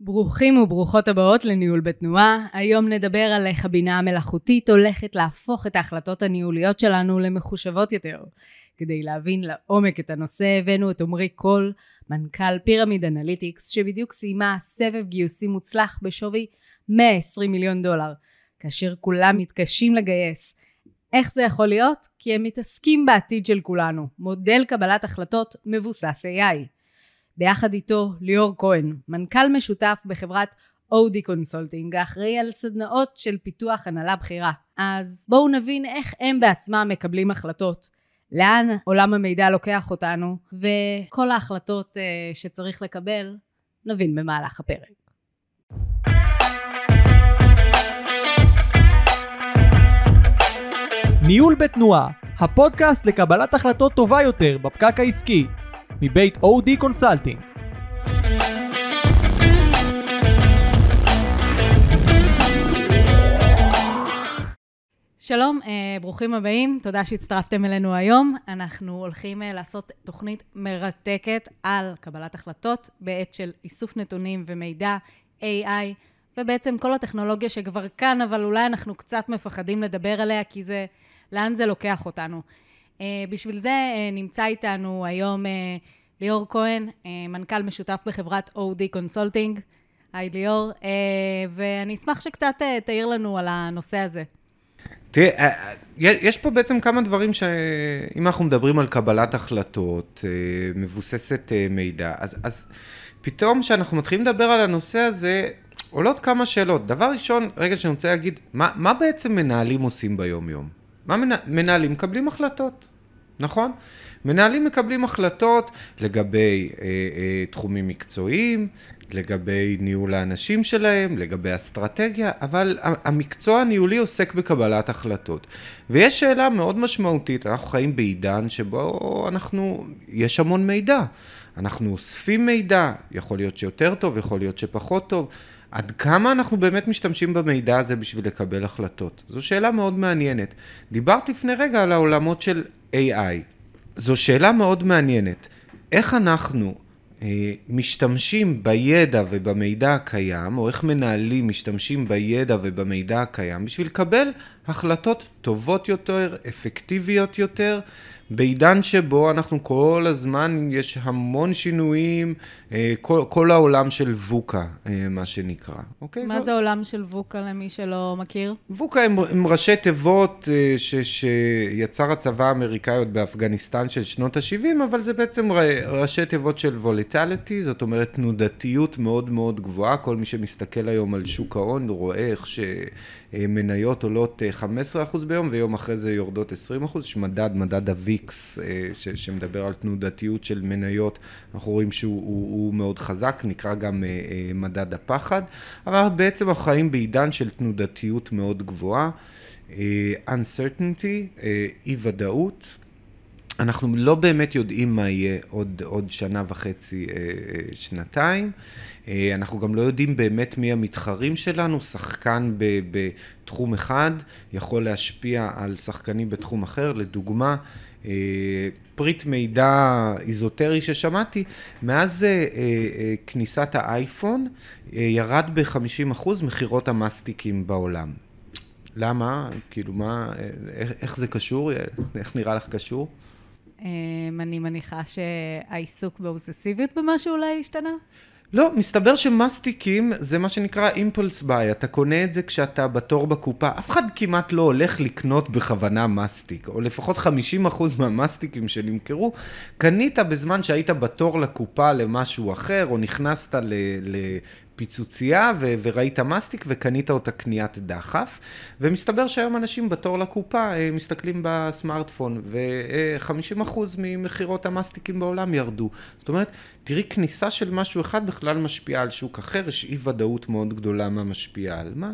ברוכים וברוכות הבאות לניהול בתנועה. היום נדבר על איך הבינה המלאכותית הולכת להפוך את ההחלטות הניהוליות שלנו למחושבות יותר. כדי להבין לעומק את הנושא הבאנו את עומרי קוהל, מנכ"ל Pyramid Analytics, שבדיוק סיימה סבב גיוסים מוצלח בשווי 120 מיליון דולר, כאשר כולם מתקשים לגייס. איך זה יכול להיות? כי הם מתעסקים בעתיד של כולנו, מודל קבלת החלטות מבוסס AI. ביחד איתו ליאור כהן, מנכ"ל משותף בחברת OD Consulting, האחראי על סדנאות של פיתוח הנהלה בכירה. אז בואו נבין איך הם בעצמם מקבלים החלטות, לאן עולם המידע לוקח אותנו, וכל ההחלטות אה, שצריך לקבל, נבין במהלך הפרק. ניהול בתנועה, הפודקאסט לקבלת החלטות טובה יותר בפקק העסקי, מבית OD Consulting. שלום, אה, ברוכים הבאים, תודה שהצטרפתם אלינו היום. אנחנו הולכים אה, לעשות תוכנית מרתקת על קבלת החלטות בעת של איסוף נתונים ומידע, AI, ובעצם כל הטכנולוגיה שכבר כאן, אבל אולי אנחנו קצת מפחדים לדבר עליה, כי זה, לאן זה לוקח אותנו. אה, בשביל זה אה, נמצא איתנו היום אה, ליאור כהן, מנכ"ל משותף בחברת OD Consulting. היי ליאור, ואני אשמח שקצת תאיר לנו על הנושא הזה. תראה, יש פה בעצם כמה דברים שאם אנחנו מדברים על קבלת החלטות מבוססת מידע, אז, אז פתאום כשאנחנו מתחילים לדבר על הנושא הזה, עולות כמה שאלות. דבר ראשון, רגע שאני רוצה להגיד, מה, מה בעצם מנהלים עושים ביום-יום? מה מנה, מנהלים מקבלים החלטות, נכון? מנהלים מקבלים החלטות לגבי אה, אה, תחומים מקצועיים, לגבי ניהול האנשים שלהם, לגבי אסטרטגיה, אבל המקצוע הניהולי עוסק בקבלת החלטות. ויש שאלה מאוד משמעותית, אנחנו חיים בעידן שבו אנחנו, יש המון מידע. אנחנו אוספים מידע, יכול להיות שיותר טוב, יכול להיות שפחות טוב. עד כמה אנחנו באמת משתמשים במידע הזה בשביל לקבל החלטות? זו שאלה מאוד מעניינת. דיברת לפני רגע על העולמות של AI. זו שאלה מאוד מעניינת. איך אנחנו אה, משתמשים בידע ובמידע הקיים, או איך מנהלים משתמשים בידע ובמידע הקיים בשביל לקבל החלטות טובות יותר, אפקטיביות יותר, בעידן שבו אנחנו כל הזמן, יש המון שינויים, אה, כל, כל העולם של ווקה, אה, מה שנקרא. אוקיי? מה זו... זה עולם של ווקה למי שלא מכיר? ווקה הם, הם ראשי תיבות אה, ש, שיצר הצבא האמריקאי עוד באפגניסטן של שנות ה-70, אבל זה בעצם ראשי תיבות של וולטיליטי, זאת אומרת תנודתיות מאוד מאוד גבוהה. כל מי שמסתכל היום על שוק ההון רואה איך שמניות עולות 15% ביום ויום אחרי זה יורדות 20%, יש מדד, מדד ה-V אינדקס אה, ש, שמדבר על תנודתיות של מניות, אנחנו רואים שהוא הוא, הוא מאוד חזק, נקרא גם אה, אה, מדד הפחד, אבל בעצם אנחנו חיים בעידן של תנודתיות מאוד גבוהה, uncertainty, אי ודאות. אנחנו לא באמת יודעים מה יהיה עוד, עוד שנה וחצי, שנתיים. אנחנו גם לא יודעים באמת מי המתחרים שלנו. שחקן בתחום אחד יכול להשפיע על שחקנים בתחום אחר. לדוגמה, אה, פריט מידע איזוטרי ששמעתי, מאז אה, אה, כניסת האייפון ירד ב-50% מכירות המאסטיקים בעולם. למה? כאילו מה, איך זה קשור? איך נראה לך קשור? אני מניחה שהעיסוק באובססיביות במשהו אולי השתנה? לא, מסתבר שמאסטיקים זה מה שנקרא impulse buy, אתה קונה את זה כשאתה בתור בקופה, אף אחד כמעט לא הולך לקנות בכוונה מאסטיק, או לפחות 50% מהמאסטיקים שנמכרו, קנית בזמן שהיית בתור לקופה למשהו אחר, או נכנסת פיצוצייה ו- וראית מסטיק וקנית אותה קניית דחף, ומסתבר שהיום אנשים בתור לקופה אה, מסתכלים בסמארטפון, ו-50% ממכירות המסטיקים בעולם ירדו. זאת אומרת, תראי, כניסה של משהו אחד בכלל משפיעה על שוק אחר, יש אי ודאות מאוד גדולה מה משפיע על מה.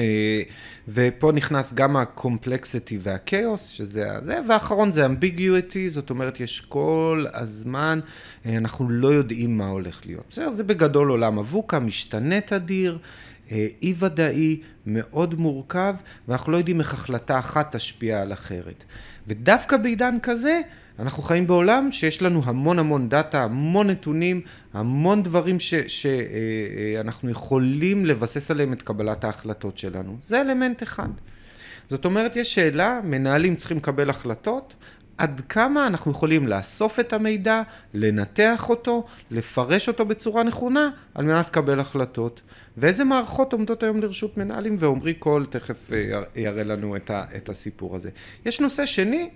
אה, ופה נכנס גם הקומפלקסיטי והכאוס, שזה זה, והאחרון זה אמביגיוטי, זאת אומרת, יש כל הזמן, אה, אנחנו לא יודעים מה הולך להיות. בסדר, זה בגדול עולם אבוקה, משתנה תדיר, אי ודאי, מאוד מורכב, ואנחנו לא יודעים איך החלטה אחת תשפיע על אחרת. ודווקא בעידן כזה, אנחנו חיים בעולם שיש לנו המון המון דאטה, המון נתונים, המון דברים שאנחנו יכולים לבסס עליהם את קבלת ההחלטות שלנו. זה אלמנט אחד. זאת אומרת, יש שאלה, מנהלים צריכים לקבל החלטות, עד כמה אנחנו יכולים לאסוף את המידע, לנתח אותו, לפרש אותו בצורה נכונה, על מנת לקבל החלטות. ואיזה מערכות עומדות היום לרשות מנהלים, ועמרי קול תכף אה, יראה לנו את, ה, את הסיפור הזה. יש נושא שני,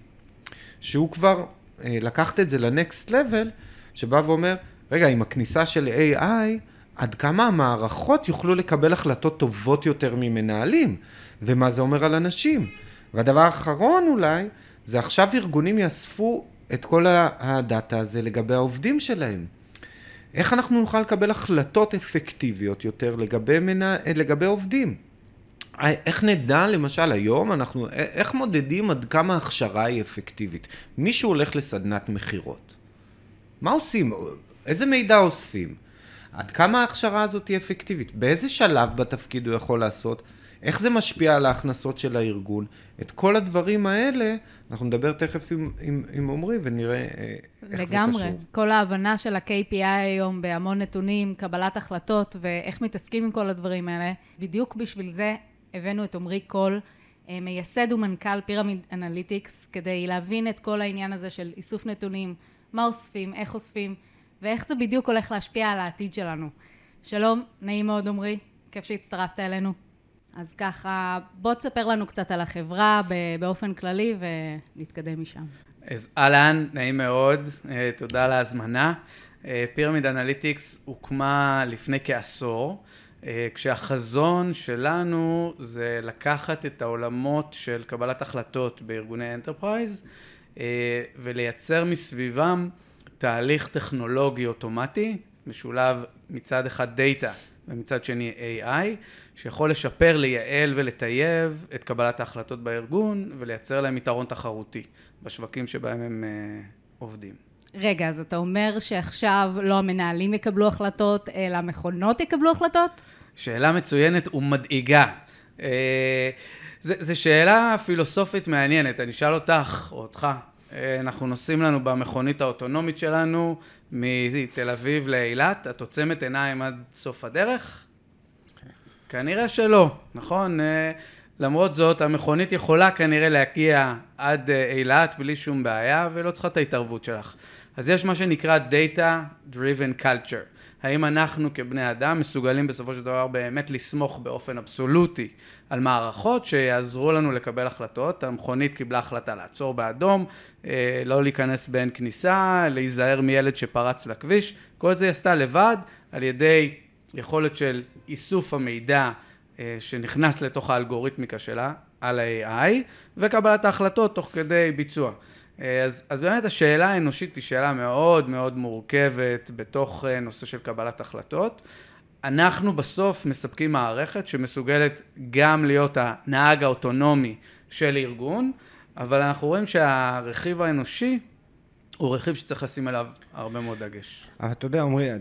שהוא כבר אה, לקחת את זה לנקסט לבל, שבא ואומר, רגע, עם הכניסה של AI, עד כמה המערכות יוכלו לקבל החלטות טובות יותר ממנהלים, ומה זה אומר על אנשים. והדבר האחרון אולי, זה עכשיו ארגונים יאספו את כל הדאטה הזה לגבי העובדים שלהם. איך אנחנו נוכל לקבל החלטות אפקטיביות יותר לגבי, מנה, לגבי עובדים? איך נדע, למשל, היום אנחנו, איך מודדים עד כמה ההכשרה היא אפקטיבית? מישהו הולך לסדנת מכירות. מה עושים? איזה מידע אוספים? עד כמה ההכשרה הזאת היא אפקטיבית? באיזה שלב בתפקיד הוא יכול לעשות? איך זה משפיע על ההכנסות של הארגון? את כל הדברים האלה, אנחנו נדבר תכף עם, עם, עם עמרי ונראה אה, איך לגמרי. זה קשור. לגמרי. כל ההבנה של ה-KPI היום בהמון נתונים, קבלת החלטות ואיך מתעסקים עם כל הדברים האלה, בדיוק בשביל זה הבאנו את עומרי קוהל, אה, מייסד ומנכ"ל פירמיד אנליטיקס, כדי להבין את כל העניין הזה של איסוף נתונים, מה אוספים, איך אוספים, ואיך זה בדיוק הולך להשפיע על העתיד שלנו. שלום, נעים מאוד עמרי, כיף שהצטרפת אלינו. אז ככה, בוא תספר לנו קצת על החברה באופן כללי ונתקדם משם. אז אהלן, נעים מאוד, אה, תודה על ההזמנה. פירמיד אנליטיקס הוקמה לפני כעשור. אה, כשהחזון שלנו זה לקחת את העולמות של קבלת החלטות בארגוני enterprise אה, ולייצר מסביבם תהליך טכנולוגי אוטומטי, משולב מצד אחד דאטה ומצד שני AI, שיכול לשפר, לייעל ולטייב את קבלת ההחלטות בארגון ולייצר להם יתרון תחרותי בשווקים שבהם הם uh, עובדים. רגע, אז אתה אומר שעכשיו לא המנהלים יקבלו החלטות, אלא המכונות יקבלו החלטות? שאלה מצוינת ומדאיגה. אה, זו שאלה פילוסופית מעניינת, אני אשאל אותך או אותך. אה, אנחנו נוסעים לנו במכונית האוטונומית שלנו מתל אביב לאילת, את עוצמת עיניים עד סוף הדרך? כנראה שלא, נכון? אה, למרות זאת, המכונית יכולה כנראה להגיע עד אילת בלי שום בעיה ולא צריכה את ההתערבות שלך. אז יש מה שנקרא Data Driven Culture. האם אנחנו כבני אדם מסוגלים בסופו של דבר באמת לסמוך באופן אבסולוטי על מערכות שיעזרו לנו לקבל החלטות. המכונית קיבלה החלטה לעצור באדום, אה, לא להיכנס באין כניסה, להיזהר מילד שפרץ לכביש, כל זה היא עשתה לבד על ידי יכולת של איסוף המידע אה, שנכנס לתוך האלגוריתמיקה שלה על ה-AI וקבלת ההחלטות תוך כדי ביצוע. אה, אז, אז באמת השאלה האנושית היא שאלה מאוד מאוד מורכבת בתוך נושא של קבלת החלטות. אנחנו בסוף מספקים מערכת שמסוגלת גם להיות הנהג האוטונומי של ארגון, אבל אנחנו רואים שהרכיב האנושי הוא רכיב שצריך לשים עליו הרבה מאוד דגש. אתה יודע, עמרי, אה,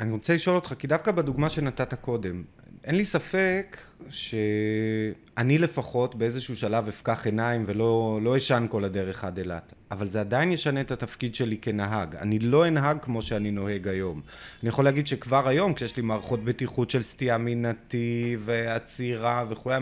אני רוצה לשאול אותך, כי דווקא בדוגמה שנתת קודם, אין לי ספק שאני לפחות באיזשהו שלב אפקח עיניים ולא לא אשן כל הדרך עד אילת. אבל זה עדיין ישנה את התפקיד שלי כנהג. אני לא אנהג כמו שאני נוהג היום. אני יכול להגיד שכבר היום, כשיש לי מערכות בטיחות של סטייה מנתיב, ועצירה וכולי,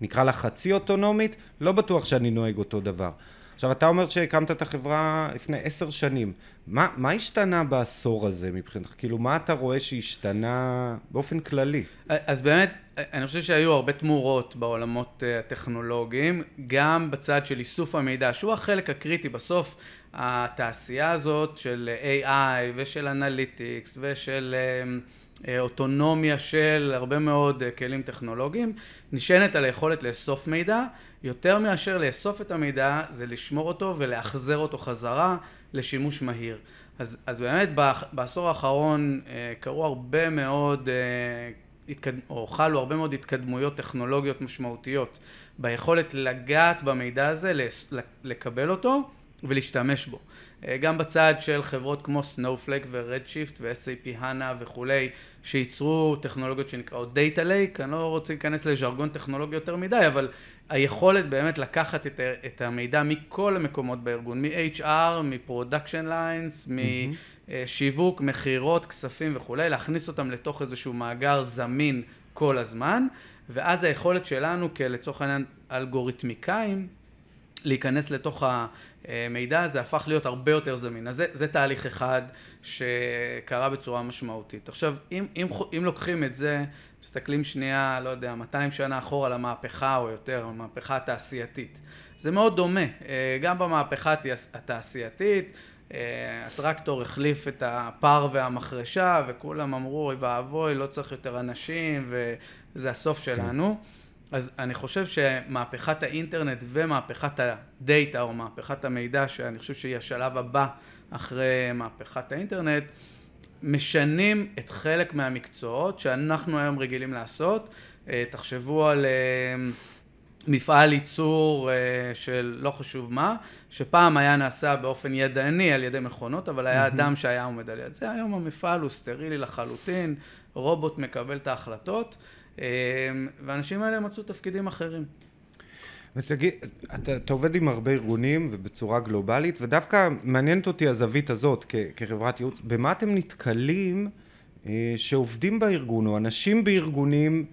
נקרא לה חצי אוטונומית, לא בטוח שאני נוהג אותו דבר. עכשיו, אתה אומר שהקמת את החברה לפני עשר שנים. מה, מה השתנה בעשור הזה מבחינתך? כאילו, מה אתה רואה שהשתנה באופן כללי? אז באמת, אני חושב שהיו הרבה תמורות בעולמות אה, הטכנולוגיים, גם בצד של איסוף המידע, שהוא החלק הקריטי. בסוף, התעשייה הזאת של AI ושל אנליטיקס ושל... אה, אוטונומיה של הרבה מאוד כלים טכנולוגיים, נשענת על היכולת לאסוף מידע יותר מאשר לאסוף את המידע, זה לשמור אותו ולאחזר אותו חזרה לשימוש מהיר. אז, אז באמת בעשור האחרון אה, קרו הרבה מאוד, אה, או חלו הרבה מאוד התקדמויות טכנולוגיות משמעותיות ביכולת לגעת במידע הזה, לקבל אותו ולהשתמש בו. אה, גם בצד של חברות כמו Snowflake ו-Redshift ו-SAP HANA וכולי, שייצרו טכנולוגיות שנקראות Data Lake, אני לא רוצה להיכנס לז'רגון טכנולוגי יותר מדי, אבל היכולת באמת לקחת את, את המידע מכל המקומות בארגון, מ-HR, מ-Production Lines, משיווק, מכירות, כספים וכולי, להכניס אותם לתוך איזשהו מאגר זמין כל הזמן, ואז היכולת שלנו כלצורך העניין אלגוריתמיקאים, להיכנס לתוך המידע הזה הפך להיות הרבה יותר זמין. אז זה, זה תהליך אחד שקרה בצורה משמעותית. עכשיו, אם, אם, אם לוקחים את זה, מסתכלים שנייה, לא יודע, 200 שנה אחורה למהפכה או יותר, המהפכה התעשייתית. זה מאוד דומה, אה, גם במהפכה התעשייתית, אה, הטרקטור החליף את הפר והמחרשה וכולם אמרו אוי ואבוי לא צריך יותר אנשים וזה הסוף שלנו אז אני חושב שמהפכת האינטרנט ומהפכת הדאטה או מהפכת המידע שאני חושב שהיא השלב הבא אחרי מהפכת האינטרנט משנים את חלק מהמקצועות שאנחנו היום רגילים לעשות. אה, תחשבו על מפעל ייצור uh, של לא חשוב מה, שפעם היה נעשה באופן ידעני על ידי מכונות, אבל היה אדם שהיה עומד על יד זה. היום המפעל הוא סטרילי לחלוטין, רובוט מקבל את ההחלטות, והאנשים האלה מצאו תפקידים אחרים. ותגיד, אתה, אתה עובד עם הרבה ארגונים ובצורה גלובלית, ודווקא מעניינת אותי הזווית הזאת כ, כחברת ייעוץ, במה אתם נתקלים אה, שעובדים בארגון, או אנשים בארגונים,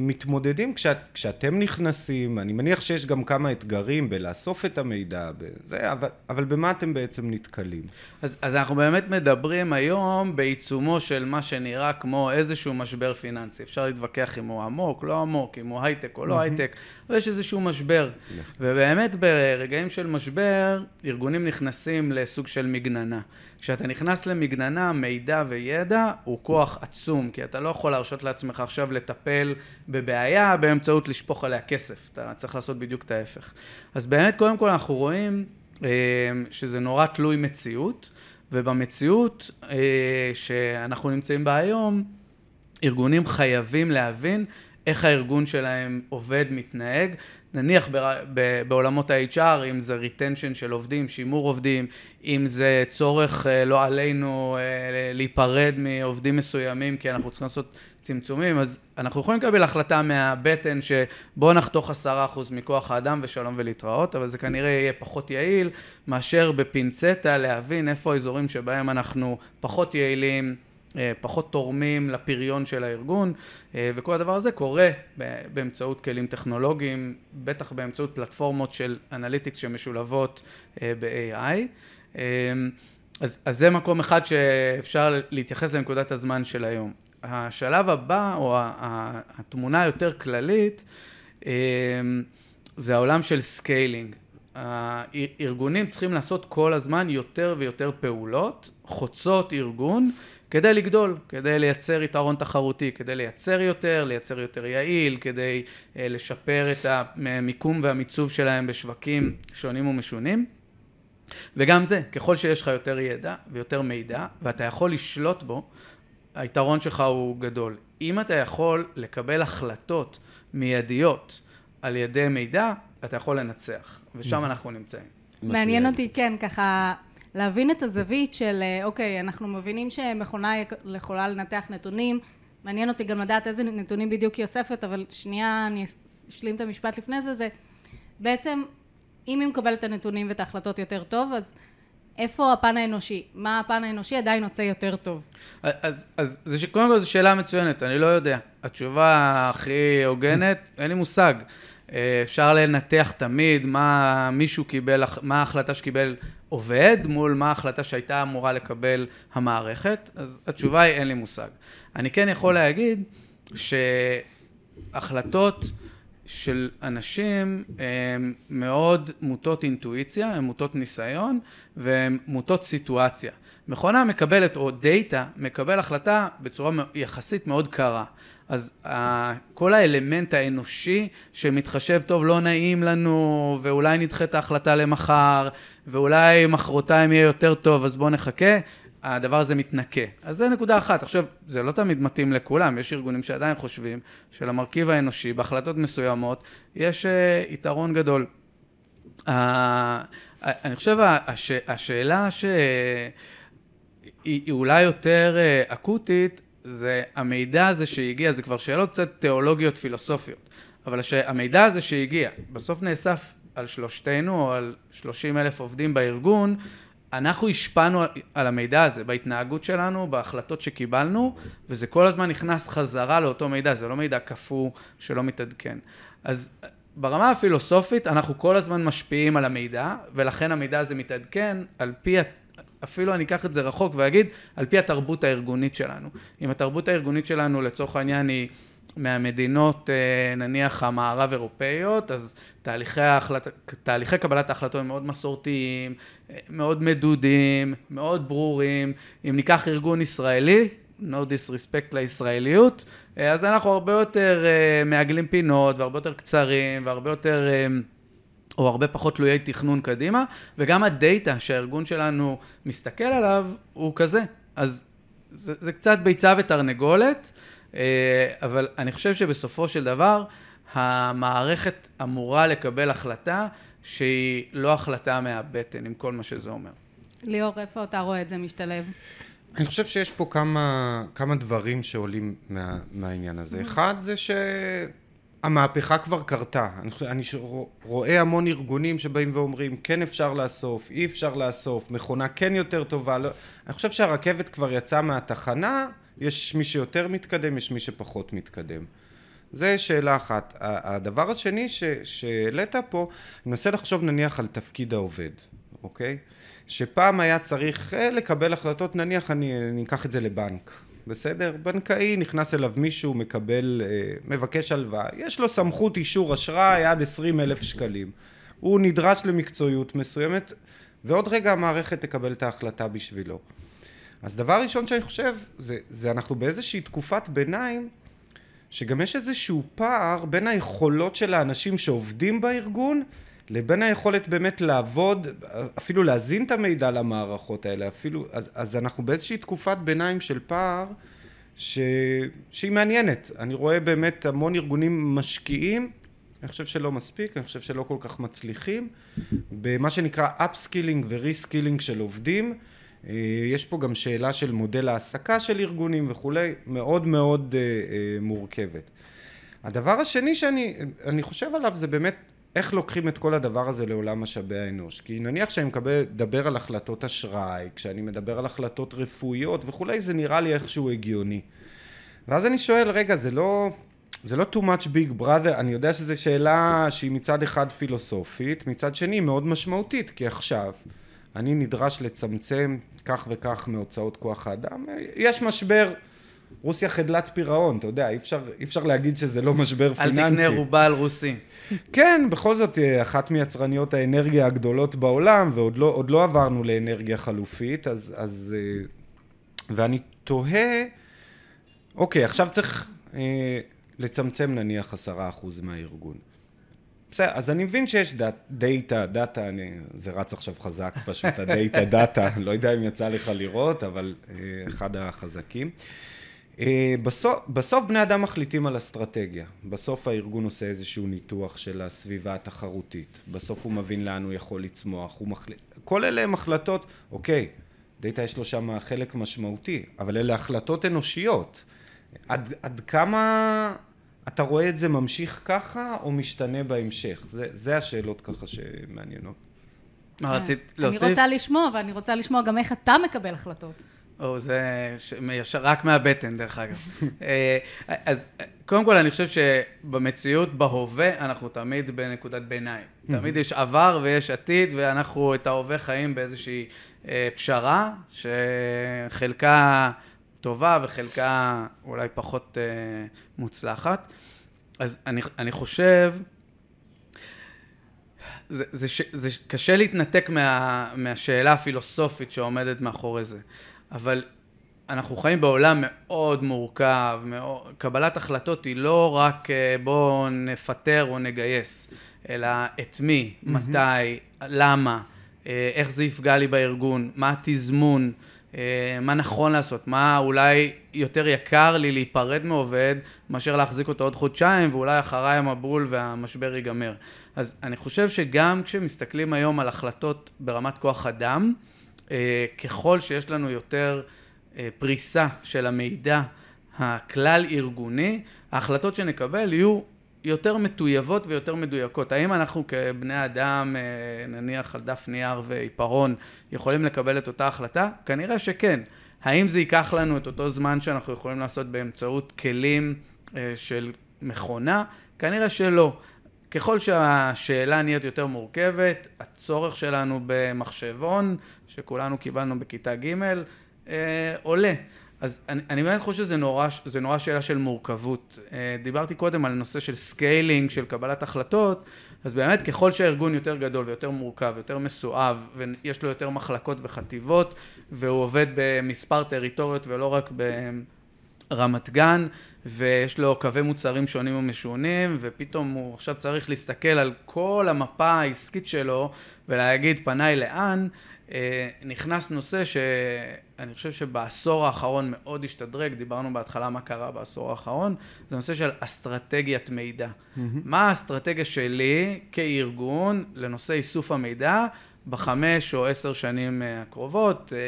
מתמודדים כשאת, כשאתם נכנסים, אני מניח שיש גם כמה אתגרים בלאסוף את המידע, בזה, אבל, אבל במה אתם בעצם נתקלים? אז, אז אנחנו באמת מדברים היום בעיצומו של מה שנראה כמו איזשהו משבר פיננסי. אפשר להתווכח אם הוא עמוק, לא עמוק, אם הוא הייטק או לא הייטק, אבל יש איזשהו משבר. ובאמת ברגעים של משבר, ארגונים נכנסים לסוג של מגננה. כשאתה נכנס למגננה, מידע וידע הוא כוח עצום, כי אתה לא יכול להרשות לעצמך עכשיו לטפל בבעיה באמצעות לשפוך עליה כסף, אתה צריך לעשות בדיוק את ההפך. אז באמת, קודם כל אנחנו רואים אה, שזה נורא תלוי מציאות, ובמציאות אה, שאנחנו נמצאים בה היום, ארגונים חייבים להבין איך הארגון שלהם עובד, מתנהג, נניח בעולמות ה-HR, אם זה retention של עובדים, שימור עובדים, אם זה צורך אה, לא עלינו אה, להיפרד מעובדים מסוימים כי אנחנו צריכים לעשות צמצומים, אז אנחנו יכולים לקבל החלטה מהבטן שבואו נחתוך עשרה אחוז מכוח האדם ושלום ולהתראות, אבל זה כנראה יהיה פחות יעיל מאשר בפינצטה להבין איפה האזורים שבהם אנחנו פחות יעילים, פחות תורמים לפריון של הארגון אה, וכל הדבר הזה קורה באמצעות כלים טכנולוגיים, בטח באמצעות פלטפורמות של אנליטיקס שמשולבות אה, ב-AI. אז, אז זה מקום אחד שאפשר להתייחס לנקודת הזמן של היום. השלב הבא, או התמונה היותר כללית, זה העולם של scaling. הארגונים צריכים לעשות כל הזמן יותר ויותר פעולות, חוצות ארגון, כדי לגדול, כדי לייצר יתרון תחרותי, כדי לייצר יותר, לייצר יותר יעיל, כדי uh, לשפר את המיקום והמיצוב שלהם בשווקים שונים ומשונים. וגם זה, ככל שיש לך יותר ידע ויותר מידע, ואתה יכול לשלוט בו, היתרון שלך הוא גדול. אם אתה יכול לקבל החלטות מיידיות על ידי מידע, אתה יכול לנצח, ושם אנחנו נמצאים. מעניין אותי, כן, ככה להבין את הזווית של, אה, אוקיי, אנחנו מבינים שמכונה יכולה לנתח נתונים, מעניין אותי גם לדעת איזה נתונים בדיוק היא אוספת, אבל שנייה, אני אשלים את המשפט לפני זה, זה בעצם, אם היא מקבלת את הנתונים ואת ההחלטות יותר טוב, אז איפה הפן האנושי? מה הפן האנושי עדיין עושה יותר טוב? אז, אז זה שקודם כל זו שאלה מצוינת, אני לא יודע. התשובה הכי הוגנת, אין לי מושג. אה, אפשר לנתח תמיד מה מישהו קיבל, מה ההחלטה שקיבל עובד מול מה ההחלטה שהייתה אמורה לקבל המערכת, אז התשובה היא אין לי מושג. אני כן יכול להגיד שהחלטות של אנשים הן מאוד מוטות אינטואיציה, הן מוטות ניסיון והן מוטות סיטואציה. מכונה מקבלת, או דאטה, מקבל החלטה בצורה יחסית מאוד קרה. אז uh, כל האלמנט האנושי שמתחשב, טוב, לא נעים לנו, ואולי נדחה את ההחלטה למחר, ואולי מחרתיים יהיה יותר טוב, אז בואו נחכה, הדבר הזה מתנקה. אז זה נקודה אחת. עכשיו, זה לא תמיד מתאים לכולם, יש ארגונים שעדיין חושבים שלמרכיב האנושי, בהחלטות מסוימות, יש uh, יתרון גדול. אני חושב, הש, השאלה שהיא אולי יותר אה, אקוטית, זה המידע הזה שהגיע, זה כבר שאלות קצת תיאולוגיות פילוסופיות, אבל המידע הזה שהגיע, בסוף נאסף על שלושתנו או על שלושים אלף עובדים בארגון, אנחנו השפענו על המידע הזה בהתנהגות שלנו, בהחלטות שקיבלנו, וזה כל הזמן נכנס חזרה לאותו מידע, זה לא מידע קפוא שלא מתעדכן. אז ברמה הפילוסופית אנחנו כל הזמן משפיעים על המידע, ולכן המידע הזה מתעדכן על פי, אפילו אני אקח את זה רחוק ואגיד, על פי התרבות הארגונית שלנו. אם התרבות הארגונית שלנו לצורך העניין היא מהמדינות אה, נניח המערב אירופאיות, אז תהליכי, ההחלט... תהליכי קבלת ההחלטות הם מאוד מסורתיים, אה, מאוד מדודים, מאוד ברורים. אם ניקח ארגון ישראלי, no disrespect לישראליות, אה, אז אנחנו הרבה יותר מעגלים פינות והרבה יותר קצרים והרבה יותר... או הרבה פחות תלויי תכנון קדימה, וגם הדאטה שהארגון שלנו מסתכל עליו הוא כזה. אז זה, זה קצת ביצה ותרנגולת. אה, אבל אני חושב שבסופו של דבר, המערכת אמורה לקבל החלטה שהיא לא החלטה מהבטן, עם כל מה שזה אומר. ליאור, איפה אתה רואה את זה משתלב? אני חושב שיש פה כמה, כמה דברים שעולים מה, מהעניין הזה. אחד זה שהמהפכה כבר קרתה. אני, אני רואה המון ארגונים שבאים ואומרים, כן אפשר לאסוף, אי אפשר לאסוף, מכונה כן יותר טובה. לא... אני חושב שהרכבת כבר יצאה מהתחנה, יש מי שיותר מתקדם, יש מי שפחות מתקדם. זה שאלה אחת. הדבר השני שהעלית פה, אני מנסה לחשוב נניח על תפקיד העובד, אוקיי? שפעם היה צריך אה, לקבל החלטות, נניח אני, אני אקח את זה לבנק, בסדר? בנקאי נכנס אליו מישהו, מקבל, אה, מבקש הלוואה, יש לו סמכות אישור אשראי עד עשרים אלף שקלים. הוא נדרש למקצועיות מסוימת, ועוד רגע המערכת תקבל את ההחלטה בשבילו. אז דבר ראשון שאני חושב, זה, זה אנחנו באיזושהי תקופת ביניים, שגם יש איזשהו פער בין היכולות של האנשים שעובדים בארגון, לבין היכולת באמת לעבוד, אפילו להזין את המידע למערכות האלה, אפילו, אז, אז אנחנו באיזושהי תקופת ביניים של פער ש, שהיא מעניינת. אני רואה באמת המון ארגונים משקיעים, אני חושב שלא מספיק, אני חושב שלא כל כך מצליחים, במה שנקרא upskilling ו reskilling של עובדים. אה, יש פה גם שאלה של מודל העסקה של ארגונים וכולי, מאוד מאוד אה, אה, מורכבת. הדבר השני שאני חושב עליו זה באמת איך לוקחים את כל הדבר הזה לעולם משאבי האנוש. כי נניח שאני מדבר על החלטות אשראי, כשאני מדבר על החלטות רפואיות וכולי, זה נראה לי איכשהו הגיוני. ואז אני שואל, רגע, זה לא, זה לא too much big brother, אני יודע שזו שאלה שהיא מצד אחד פילוסופית, מצד שני מאוד משמעותית, כי עכשיו אני נדרש לצמצם כך וכך מהוצאות כוח האדם, יש משבר, רוסיה חדלת פירעון, אתה יודע, אי אפשר, אי אפשר להגיד שזה לא משבר פיננסי. אל תקנה רובה על רוסי. כן, בכל זאת, אה, אחת מיצרניות האנרגיה הגדולות בעולם, ועוד לא, לא עברנו לאנרגיה חלופית, אז, אז... אה, ואני תוהה, אוקיי, עכשיו צריך אה, לצמצם נניח עשרה אחוז מהארגון. בסדר, אז אני מבין שיש דאטה, דאטה, אני, זה רץ עכשיו חזק פשוט, הדאטה, דאטה, לא יודע אם יצא לך לראות, אבל אה, אחד החזקים. אה, בסוף, בסוף בני אדם מחליטים על אסטרטגיה, בסוף הארגון עושה איזשהו ניתוח של הסביבה התחרותית, בסוף הוא מבין לאן הוא יכול לצמוח, הוא מחליט, כל אלה הם החלטות, אוקיי, דאטה יש לו שם חלק משמעותי, אבל אלה החלטות אנושיות. עד, עד כמה אתה רואה את זה ממשיך ככה, או משתנה בהמשך? זה, זה השאלות ככה שמעניינות. מה רצית להוסיף? אני רוצה לשמוע, ואני רוצה לשמוע גם איך אתה מקבל החלטות. או, זה ש... רק מהבטן, דרך אגב. אה, אז קודם כל, אני חושב שבמציאות, בהווה, אנחנו תמיד בנקודת ביניים. תמיד יש עבר ויש עתיד, ואנחנו את ההווה חיים באיזושהי אה, פשרה, שחלקה... טובה וחלקה אולי פחות אה, מוצלחת. אז אני, אני חושב, זה, זה, זה, זה קשה להתנתק מה, מהשאלה הפילוסופית שעומדת מאחורי זה, אבל אנחנו חיים בעולם מאוד מורכב, מאוד, קבלת החלטות היא לא רק אה, בואו נפטר או נגייס, אלא את מי, mm-hmm. מתי, למה, אה, איך זה יפגע לי בארגון, מה התזמון. אה, מה נכון לעשות, מה אולי יותר יקר לי להיפרד מעובד מאשר להחזיק אותו עוד חודשיים ואולי אחריי המבול והמשבר ייגמר. אז אני חושב שגם כשמסתכלים היום על החלטות ברמת כוח אדם, אה, ככל שיש לנו יותר אה, פריסה של המידע הכלל ארגוני, ההחלטות שנקבל יהיו יותר מטויבות ויותר מדויקות. האם אנחנו כבני אדם, אה, נניח על דף נייר ועיפרון, יכולים לקבל את אותה החלטה? כנראה שכן. האם זה ייקח לנו את אותו זמן שאנחנו יכולים לעשות באמצעות כלים של מכונה? כנראה שלא. ככל שהשאלה נהיית יותר מורכבת, הצורך שלנו במחשבון, שכולנו קיבלנו בכיתה ג', אה, עולה. אז אני, באמת חושב שזה נורא, נורא שאלה של מורכבות. אה, דיברתי קודם על נושא של scaling, של קבלת החלטות, אז באמת ככל שהארגון יותר גדול ויותר מורכב, יותר מסואב, ויש לו יותר מחלקות וחטיבות, והוא עובד במספר טריטוריות ולא רק ברמת גן, ויש לו קווי מוצרים שונים ומשונים, ופתאום הוא עכשיו צריך להסתכל על כל המפה העסקית שלו ולהגיד פניי לאן, נכנס נושא שאני חושב שבעשור האחרון מאוד השתדרג, דיברנו בהתחלה מה קרה בעשור האחרון, זה נושא של אסטרטגיית מידע. Mm-hmm. מה האסטרטגיה שלי כארגון לנושא איסוף המידע בחמש או עשר שנים אה, הקרובות? אה,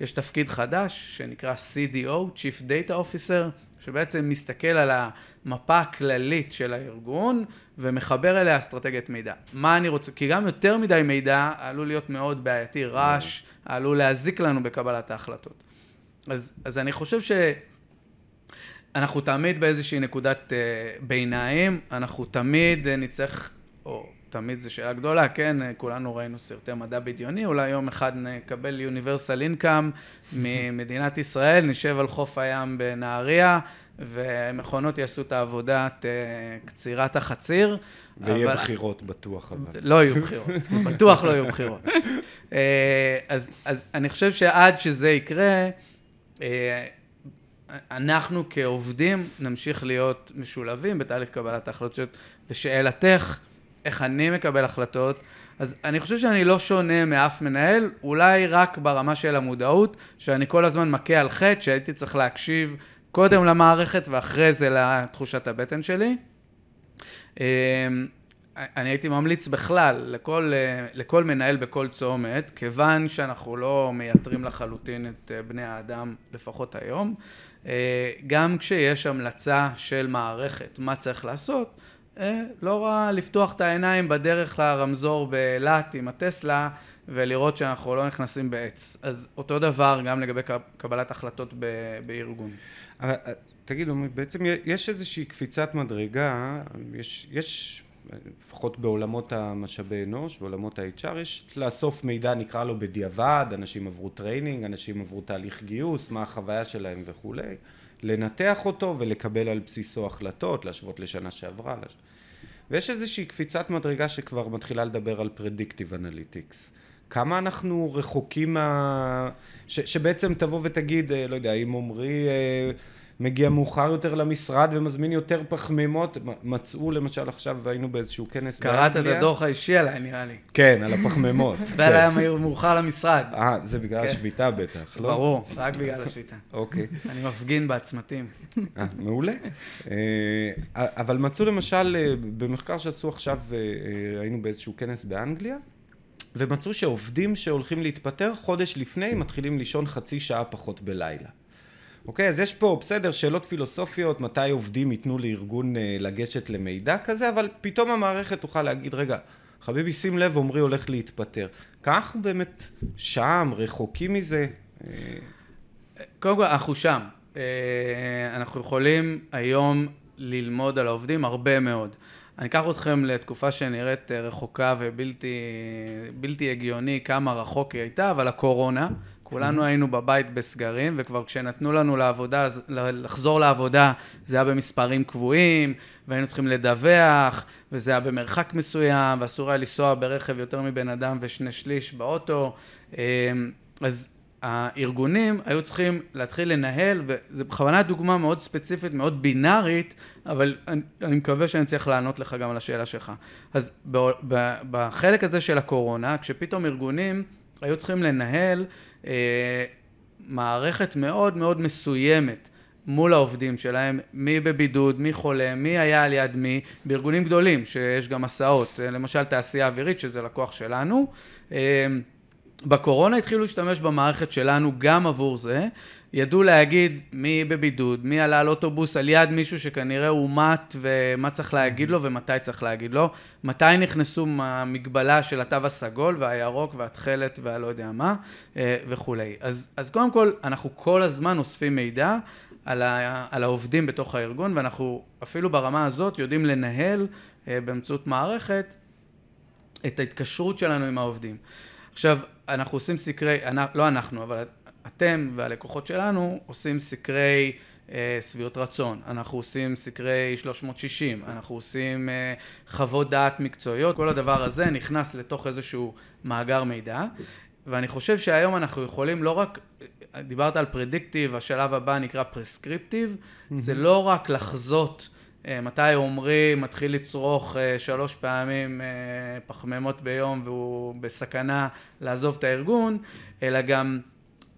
יש תפקיד חדש שנקרא CDO, Chief Data Officer, שבעצם מסתכל על המפה הכללית של הארגון ומחבר אליה אסטרטגיית מידע. מה אני רוצה, כי גם יותר מדי מידע עלול להיות מאוד בעייתי, רעש, עלול להזיק לנו בקבלת ההחלטות. אז, אז אני חושב שאנחנו תמיד באיזושהי נקודת uh, ביניים, אנחנו תמיד uh, נצטרך, או תמיד זו שאלה גדולה, כן, כולנו ראינו סרטי מדע בדיוני, אולי יום אחד נקבל יוניברסל אינקאם ממדינת ישראל, נשב על חוף הים בנהריה, ומכונות יעשו את העבודת אה, קצירת החציר. ויהיה אבל... בחירות בטוח, אבל. לא יהיו בחירות, בטוח לא יהיו בחירות. אה, אז, אז אני חושב שעד שזה יקרה, אה, אנחנו כעובדים נמשיך להיות משולבים בתהליך קבלת ההחלטות. לשאלתך, איך אני מקבל החלטות, אז אני חושב שאני לא שונה מאף מנהל, אולי רק ברמה של המודעות, שאני כל הזמן מכה על חטא, שהייתי צריך להקשיב קודם למערכת ואחרי זה לתחושת הבטן שלי. אמ, אני הייתי ממליץ בכלל לכל, לכל מנהל בכל צומת, כיוון שאנחנו לא מייתרים לחלוטין את בני האדם, לפחות היום, אה, גם כשיש המלצה של מערכת מה צריך לעשות, אה, לא רע לפתוח את העיניים בדרך לרמזור באילת עם הטסלה ולראות שאנחנו לא נכנסים בעץ. אז אותו דבר גם לגבי קבלת החלטות בארגון. אה, תגידו, בעצם יש איזושהי קפיצת מדרגה, יש, יש לפחות בעולמות המשאבי אנוש, בעולמות ה-HR, יש לאסוף מידע, נקרא לו בדיעבד, אנשים עברו training, אנשים עברו תהליך גיוס, מה החוויה שלהם וכולי, לנתח אותו ולקבל על בסיסו החלטות, להשוות לשנה שעברה. לש... ויש איזושהי קפיצת מדרגה שכבר מתחילה לדבר על predictive analytics. כמה אנחנו רחוקים מה... ש, שבעצם תבוא ותגיד, אה, לא יודע, אם עמרי אה, מגיע מאוחר יותר למשרד ומזמין יותר פחמימות, מצאו למשל עכשיו, היינו באיזשהו כנס באנגליה. קראת את הדוח האישי עליי, נראה לי. כן, על הפחמימות. זה היה מאוחר למשרד. אה, זה בגלל כן. השביתה בטח, לא? ברור, רק בגלל השביתה. אוקיי. אני מפגין בעצמתים. אה, מעולה. אבל מצאו למשל, במחקר שעשו עכשיו, היינו באיזשהו כנס באנגליה, ומצאו שעובדים שהולכים להתפטר חודש לפני מתחילים לישון חצי שעה פחות בלילה. אוקיי, אז יש פה, בסדר, שאלות פילוסופיות, מתי עובדים ייתנו לארגון אה, לגשת למידע כזה, אבל פתאום המערכת תוכל להגיד, רגע, חביבי, שים לב, עמרי הולך להתפטר. כך באמת שם, רחוקים מזה. אה, קודם כל, אנחנו שם. אה, אנחנו יכולים היום ללמוד על העובדים הרבה מאוד. אני אקח אתכם לתקופה שנראית רחוקה ובלתי הגיוני כמה רחוק היא הייתה, אבל הקורונה, כולנו היינו בבית בסגרים, וכבר כשנתנו לנו לעבודה, לחזור לעבודה, זה היה במספרים קבועים, והיינו צריכים לדווח, וזה היה במרחק מסוים, ואסור היה לנסוע ברכב יותר מבן אדם ושני שליש באוטו. אמ, אז הארגונים היו צריכים להתחיל לנהל, וזו בכוונה דוגמה מאוד ספציפית, מאוד בינארית, אבל אני, אני מקווה שאני צריך לענות לך גם על השאלה שלך. אז בחלק הזה של הקורונה, כשפתאום ארגונים היו צריכים לנהל אה, מערכת מאוד מאוד מסוימת מול העובדים שלהם, מי בבידוד, מי חולה, מי היה על יד מי, בארגונים גדולים, שיש גם הסעות, למשל תעשייה אווירית, שזה לקוח שלנו. בקורונה התחילו להשתמש במערכת שלנו גם עבור זה. ידעו להגיד מי בבידוד, מי עלה על אוטובוס על יד מישהו שכנראה אומת ומה צריך להגיד לו ומתי צריך להגיד לו, מתי נכנסו מהמגבלה של התו הסגול והירוק והתכלת והלא יודע מה אה, וכולי. אז, אז קודם כל, אנחנו כל הזמן אוספים מידע על, ה, על העובדים בתוך הארגון ואנחנו אפילו ברמה הזאת יודעים לנהל אה, באמצעות מערכת את ההתקשרות שלנו עם העובדים. עכשיו, אנחנו עושים סקרי, לא אנחנו, אבל אתם והלקוחות שלנו עושים סקרי אה, שביעות רצון, אנחנו עושים סקרי 360, אנחנו עושים אה, חוות דעת מקצועיות, כל הדבר הזה נכנס לתוך איזשהו מאגר מידע, ואני חושב שהיום אנחנו יכולים לא רק, דיברת על predictive, השלב הבא נקרא prescriptive, mm-hmm. זה לא רק לחזות אה, מתי עומרי מתחיל לצרוך אה, שלוש פעמים אה, פחמימות ביום והוא בסכנה לעזוב את הארגון, אלא גם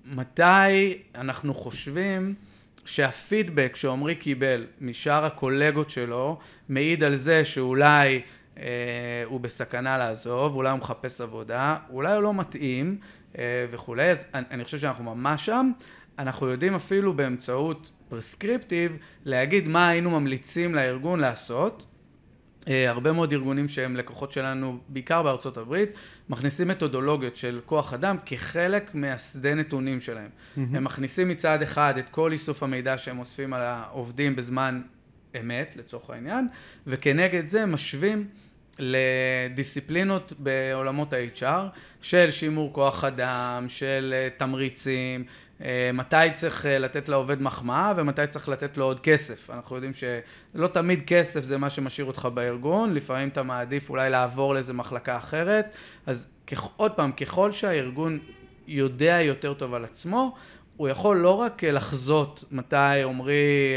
מתי אנחנו חושבים שהפידבק שעומרי קיבל משאר הקולגות שלו מעיד על זה שאולי אה, הוא בסכנה לעזוב, אולי הוא מחפש עבודה, אולי הוא לא מתאים אה, וכולי, אז אני, אני חושב שאנחנו ממש שם. אנחנו יודעים אפילו באמצעות פרסקריפטיב להגיד מה היינו ממליצים לארגון לעשות. אה, הרבה מאוד ארגונים שהם לקוחות שלנו, בעיקר בארצות הברית, מכניסים מתודולוגיות של כוח אדם כחלק מהשדה נתונים שלהם. Mm-hmm. הם מכניסים מצד אחד את כל איסוף המידע שהם אוספים על העובדים בזמן אמת, לצורך העניין, וכנגד זה משווים לדיסציפלינות בעולמות ה-HR של שימור כוח אדם, של אה, תמריצים, מתי צריך אה, לתת לעובד מחמאה ומתי צריך לתת לו עוד כסף. אנחנו יודעים שלא תמיד כסף זה מה שמשאיר אותך בארגון, לפעמים אתה מעדיף אולי לעבור לאיזה מחלקה אחרת. אז עוד פעם, ככל שהארגון יודע יותר טוב על עצמו, הוא יכול לא רק לחזות מתי עמרי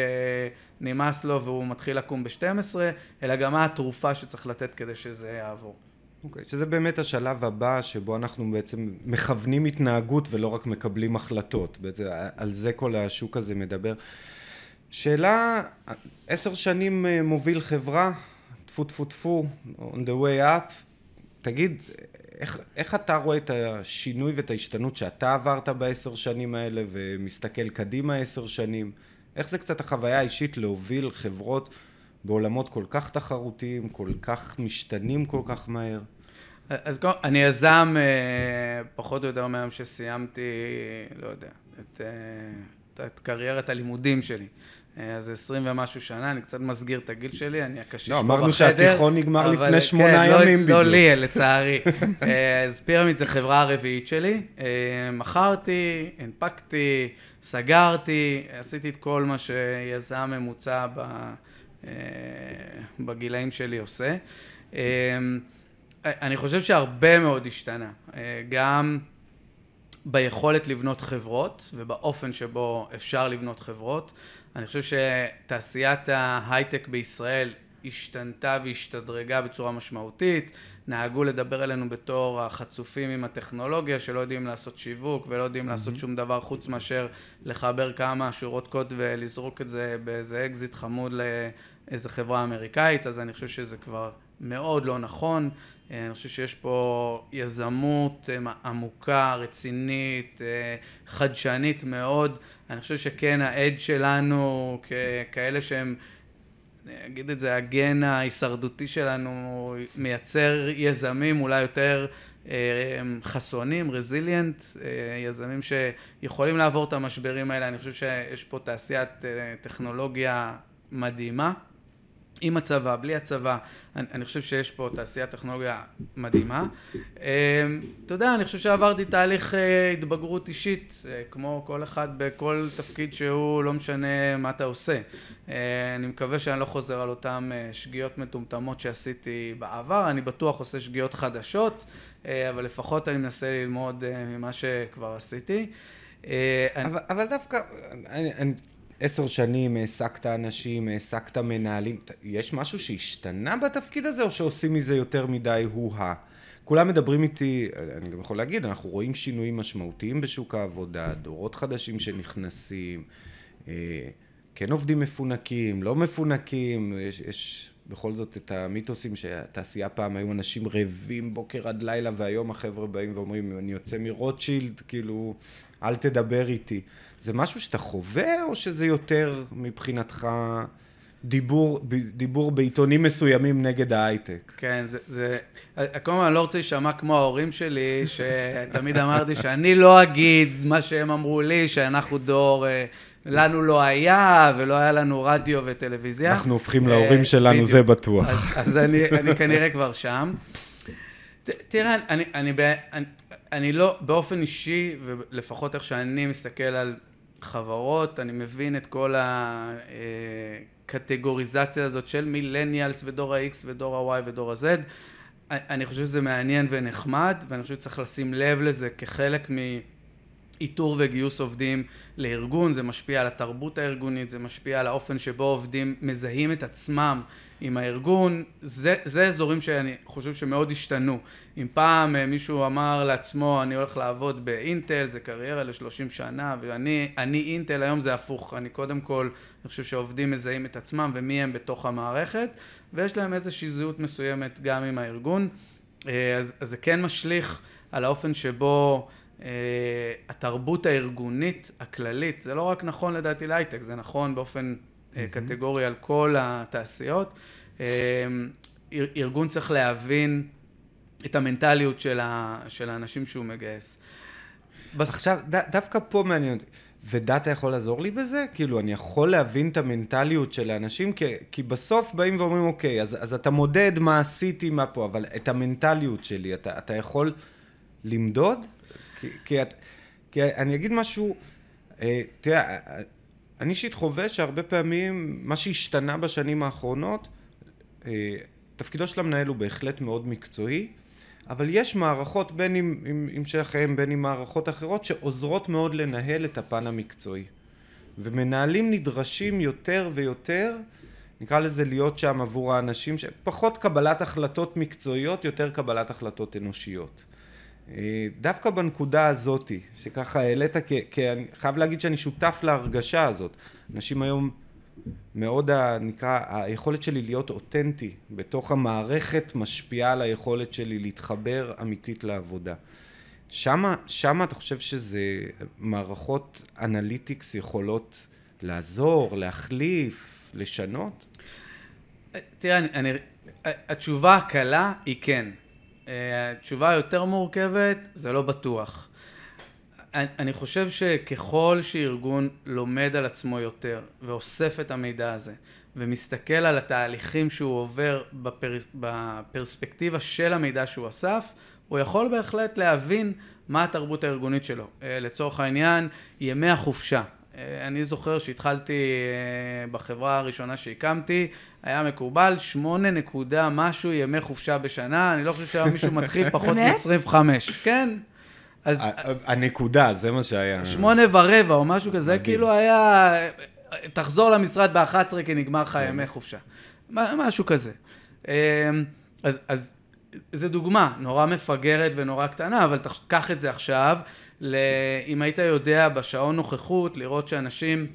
נמאס לו והוא מתחיל לקום ב-12, אלא גם מה התרופה שצריך לתת כדי שזה יעבור. אוקיי, okay, שזה באמת השלב הבא שבו אנחנו בעצם מכוונים התנהגות ולא רק מקבלים החלטות. בעצם, על זה כל השוק הזה מדבר. שאלה, עשר שנים אה, מוביל חברה, טפו טפו טפו, on the way up, תגיד, איך, איך אתה רואה את השינוי ואת ההשתנות שאתה עברת בעשר שנים האלה ומסתכל קדימה עשר שנים? איך זה קצת החוויה האישית להוביל חברות בעולמות כל כך תחרותיים, כל כך משתנים כל כך מהר? אז אני יזם אה, פחות או יותר מהיום שסיימתי, לא יודע, את, אה, את קריירת הלימודים שלי. אה, אז עשרים ומשהו שנה, אני קצת מסגיר את הגיל שלי, אני הקשיש לא, פה בחדר. לא, אמרנו שהתיכון נגמר לפני שמונה כן, ימים לא, בדיוק. לא לי, לצערי. אז פירמיד זה חברה הרביעית שלי. מכרתי, הנפקתי, סגרתי, עשיתי את כל מה שיזם ממוצע בגילאים שלי עושה. אני חושב שהרבה מאוד השתנה, אה, גם ביכולת לבנות חברות ובאופן שבו אפשר לבנות חברות. אני חושב שתעשיית ההייטק בישראל השתנתה והשתדרגה בצורה משמעותית. נהגו לדבר אלינו בתור החצופים עם הטכנולוגיה שלא יודעים לעשות שיווק ולא יודעים mm-hmm. לעשות שום דבר חוץ מאשר לחבר כמה שורות קוד ולזרוק את זה באיזה אקזיט חמוד לאיזה חברה אמריקאית, אז אני חושב שזה כבר מאוד לא נכון. אה, אני חושב שיש פה יזמות אה, עמוקה, רצינית, אה, חדשנית מאוד. אני חושב שכן האד שלנו ככאלה שהם, אני אגיד את זה, הגן ההישרדותי שלנו מייצר יזמים אולי יותר חסונים, רזיליאנט, יזמים שיכולים לעבור את המשברים האלה. אני חושב שיש פה תעשיית טכנולוגיה מדהימה. עם הצבא, בלי הצבא, אני, אני חושב שיש פה תעשיית טכנולוגיה מדהימה. אמ, אתה יודע, אני חושב שעברתי תהליך אה, התבגרות אישית, אה, כמו כל אחד בכל תפקיד שהוא, לא משנה מה אתה עושה. אה, אני מקווה שאני לא חוזר על אותן שגיאות מטומטמות שעשיתי בעבר, אני בטוח עושה שגיאות חדשות, אבל לפחות אני מנסה ללמוד ממה שכבר עשיתי. אבל, אבל דווקא, אני, אני... עשר שנים העסקת אנשים, העסקת מנהלים, יש משהו שהשתנה בתפקיד הזה או שעושים מזה יותר מדי הוא-הא? כולם מדברים איתי, אני גם יכול להגיד, אנחנו רואים שינויים משמעותיים בשוק העבודה, דורות חדשים שנכנסים, אה, כן עובדים מפונקים, לא מפונקים, יש, יש בכל זאת את המיתוסים שהתעשייה פעם היו אנשים רעבים בוקר עד לילה והיום החבר'ה באים ואומרים אני יוצא מרוטשילד כאילו אל תדבר איתי זה משהו שאתה חווה או שזה יותר מבחינתך דיבור, דיבור בעיתונים מסוימים נגד ההייטק. כן, זה, זה, כמובן, אני לא רוצה להישמע כמו ההורים שלי, שתמיד אמרתי שאני לא אגיד מה שהם אמרו לי, שאנחנו דור, אה, לנו לא היה, ולא היה לנו רדיו וטלוויזיה. אנחנו הופכים להורים אה, שלנו, בדיוק. זה בטוח. אז, אז אני, אני כנראה כבר שם. תראה, אני, אני, אני, אני לא, באופן אישי, ולפחות איך שאני מסתכל על חברות, אני מבין את כל הקטגוריזציה הזאת של מילניאלס ודור ה-X ודור ה-Y ודור ה-Z. אני חושב שזה מעניין ונחמד, ואני חושב שצריך לשים לב לזה כחלק מאיתור וגיוס עובדים לארגון, זה משפיע על התרבות הארגונית, זה משפיע על האופן שבו עובדים מזהים את עצמם עם הארגון, זה, זה אזורים שאני חושב שמאוד השתנו. אם פעם אה, מישהו אמר לעצמו, אני הולך לעבוד באינטל, זה קריירה לשלושים שנה, ואני אני אינטל, היום זה הפוך. אני קודם כל, אני חושב שהעובדים מזהים את עצמם ומי הם בתוך המערכת, ויש להם איזושהי זהות מסוימת גם עם הארגון. אה, אז, אז זה כן משליך על האופן שבו התרבות הארגונית הכללית, זה לא רק נכון לדעתי להייטק, זה נכון באופן mm-hmm. קטגורי על כל התעשיות. ארגון צריך להבין את המנטליות של, ה, של האנשים שהוא מגייס. בס... עכשיו, ד, דווקא פה מעניין אותי. ודאטה יכול לעזור לי בזה? כאילו, אני יכול להבין את המנטליות של האנשים, כי, כי בסוף באים ואומרים, אוקיי, אז, אז אתה מודד מה עשיתי, מה פה, אבל את המנטליות שלי, אתה, אתה יכול למדוד? כי, את, כי אני אגיד משהו, אה, תראה, אני אישית חווה שהרבה פעמים, מה שהשתנה בשנים האחרונות, אה, תפקידו של המנהל הוא בהחלט מאוד מקצועי, אבל יש מערכות, בין אם, אם, אם שלכם, בין אם מערכות אחרות, שעוזרות מאוד לנהל את הפן המקצועי. ומנהלים נדרשים יותר ויותר, נקרא לזה להיות שם עבור האנשים, פחות קבלת החלטות מקצועיות, יותר קבלת החלטות אנושיות. אה, דווקא בנקודה הזאתי, שככה העלית, כי אני חייב להגיד שאני שותף להרגשה הזאת. אנשים היום מאוד נקרא, היכולת שלי להיות אותנטי בתוך המערכת משפיעה על היכולת שלי להתחבר אמיתית לעבודה. שמה, שמה אתה חושב שזה מערכות אנליטיקס יכולות לעזור, להחליף, לשנות? תראה, אני, אני, התשובה הקלה היא כן. התשובה היותר מורכבת זה לא בטוח. אני חושב שככל שארגון לומד על עצמו יותר ואוסף את המידע הזה ומסתכל על התהליכים שהוא עובר בפר... בפרספקטיבה של המידע שהוא אסף, הוא יכול בהחלט להבין מה התרבות הארגונית שלו. אה, לצורך העניין, ימי החופשה. אה, אני זוכר שהתחלתי אה, בחברה הראשונה שהקמתי, היה מקובל שמונה נקודה משהו ימי חופשה בשנה, אני לא חושב שהיה מישהו מתחיל פחות מ-25, כן? אז... הנקודה, זה מה שהיה. שמונה ורבע או משהו כזה, כאילו היה, תחזור למשרד ב-11 כי נגמר לך. ימי חופשה. משהו כזה. אמ, אז, אז זו דוגמה נורא מפגרת ונורא קטנה, אבל קח את זה עכשיו, אם היית יודע בשעון נוכחות, לראות שאנשים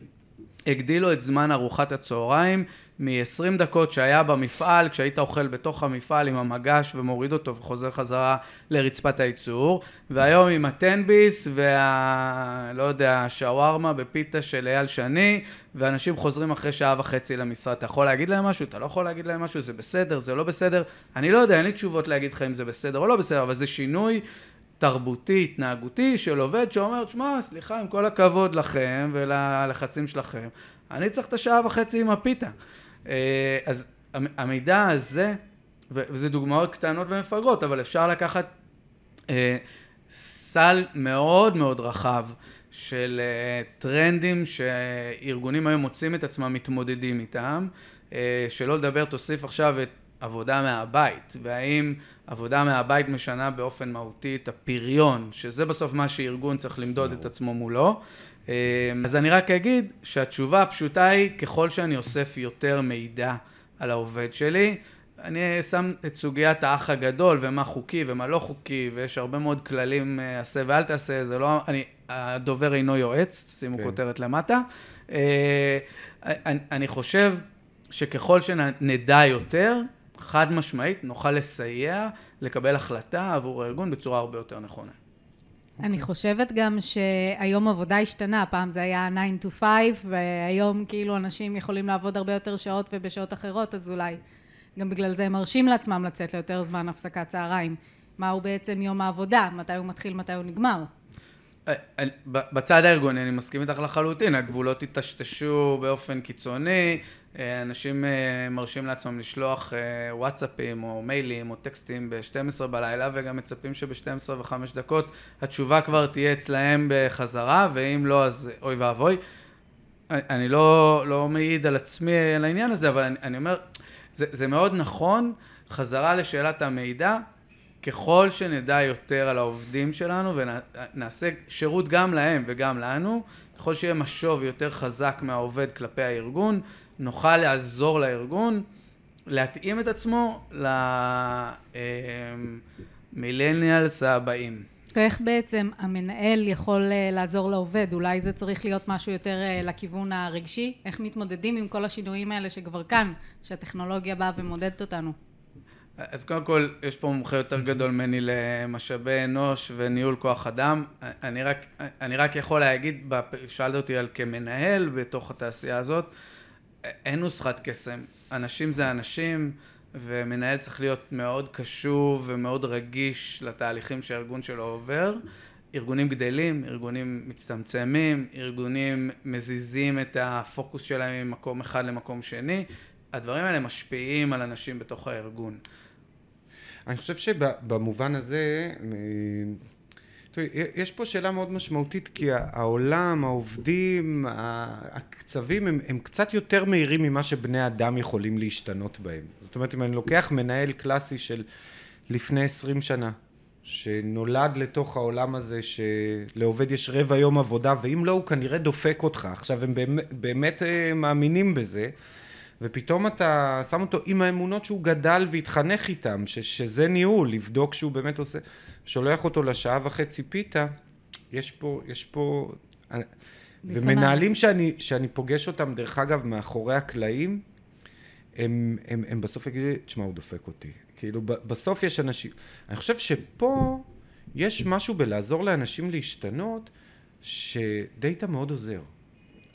הגדילו את זמן ארוחת הצהריים מ-20 דקות שהיה במפעל, כשהיית אוכל בתוך המפעל עם המגש ומוריד אותו וחוזר חזרה לרצפת הייצור, והיום עם הטנביס וה... לא יודע, השווארמה בפיתה של אייל שני, ואנשים חוזרים אחרי שעה וחצי למשרד. אתה יכול להגיד להם משהו? אתה לא יכול להגיד להם משהו? זה בסדר? זה לא בסדר? אני לא יודע, אין לי תשובות להגיד לך אם זה בסדר או לא בסדר, אבל זה שינוי תרבותי, התנהגותי של עובד שאומר, שמע, סליחה, עם כל הכבוד לכם וללחצים שלכם, אני צריך את השעה וחצי עם הפיתה. אה, אז המידע הזה, וזה דוגמאות קטנות ומפגרות, אבל אפשר לקחת אה, סל מאוד מאוד רחב של אה, טרנדים שארגונים היום מוצאים את עצמם מתמודדים איתם, שלא לדבר, תוסיף עכשיו את עבודה מהבית, והאם עבודה מהבית משנה באופן מהותי את הפריון, שזה בסוף מה שארגון צריך למדוד את עצמו מולו. אמ, אז אני רק אגיד שהתשובה הפשוטה היא, ככל שאני אוסף יותר מידע על העובד שלי, אני שם את סוגיית האח הגדול ומה חוקי ומה לא חוקי, ויש הרבה מאוד כללים, אה, עשה ואל תעשה, זה לא, אני, הדובר אינו יועץ, שימו כן. כותרת למטה. אה, אני, אני חושב שככל שנדע יותר, חד משמעית, נוכל לסייע לקבל החלטה עבור הארגון בצורה הרבה יותר נכונה. אני okay. חושבת גם שהיום עבודה השתנה, פעם זה היה 9 to 5, והיום כאילו אנשים יכולים לעבוד הרבה יותר שעות ובשעות אחרות, אז אולי גם בגלל זה הם מרשים לעצמם לצאת ליותר זמן הפסקת צהריים. מהו בעצם יום העבודה, מתי הוא מתחיל, מתי הוא נגמר. אה, בצד הארגוני אני מסכים איתך לחלוטין, הגבולות היטשטשו באופן קיצוני, אה, אנשים אה, מרשים לעצמם לשלוח וואטסאפים או מיילים או טקסטים ב-12 בלילה וגם מצפים שב-12 ו-5 דקות התשובה כבר תהיה אצלהם בחזרה ואם לא אז אוי ואבוי. אני לא, לא מעיד על עצמי על העניין הזה אבל אני, אני אומר זה, זה מאוד נכון, חזרה לשאלת המידע, ככל שנדע יותר על העובדים שלנו ונעשה שירות גם להם וגם לנו, ככל שיהיה משוב יותר חזק מהעובד כלפי הארגון, נוכל לעזור לארגון להתאים את עצמו למילניאלס הבאים. ואיך בעצם המנהל יכול אה, לעזור לעובד? אולי זה צריך להיות משהו יותר אה, לכיוון הרגשי? איך מתמודדים עם כל השינויים האלה שכבר כאן, שהטכנולוגיה באה ומודדת אותנו? אז קודם כל, יש פה מומחה יותר גדול ממני למשאבי אנוש וניהול כוח אדם. אני רק, אני רק יכול להגיד, שאלת אותי על כמנהל בתוך התעשייה הזאת, אין נוסחת קסם. אנשים זה אנשים, ומנהל צריך להיות מאוד קשוב ומאוד רגיש לתהליכים שהארגון שלו עובר. ארגונים גדלים, ארגונים מצטמצמים, ארגונים מזיזים את הפוקוס שלהם ממקום אחד למקום שני. הדברים האלה משפיעים על אנשים בתוך הארגון. אני חושב שבמובן הזה, יש פה שאלה מאוד משמעותית כי העולם, העובדים, הקצבים הם, הם קצת יותר מהירים ממה שבני אדם יכולים להשתנות בהם. זאת אומרת אם אני לוקח מנהל קלאסי של לפני עשרים שנה שנולד לתוך העולם הזה שלעובד יש רבע יום עבודה ואם לא הוא כנראה דופק אותך עכשיו הם באמת, באמת אה, מאמינים בזה ופתאום אתה שם אותו עם האמונות שהוא גדל והתחנך איתם, ש, שזה ניהול, לבדוק שהוא באמת עושה, שולח אותו לשעה וחצי פיתה, יש פה, יש פה, ומנהלים שאני, שאני פוגש אותם, דרך אגב, מאחורי הקלעים, הם, הם, הם בסוף יגידו, תשמע, הוא דופק אותי. כאילו, בסוף יש אנשים, אני חושב שפה יש משהו בלעזור לאנשים להשתנות, שדאטה מאוד עוזר.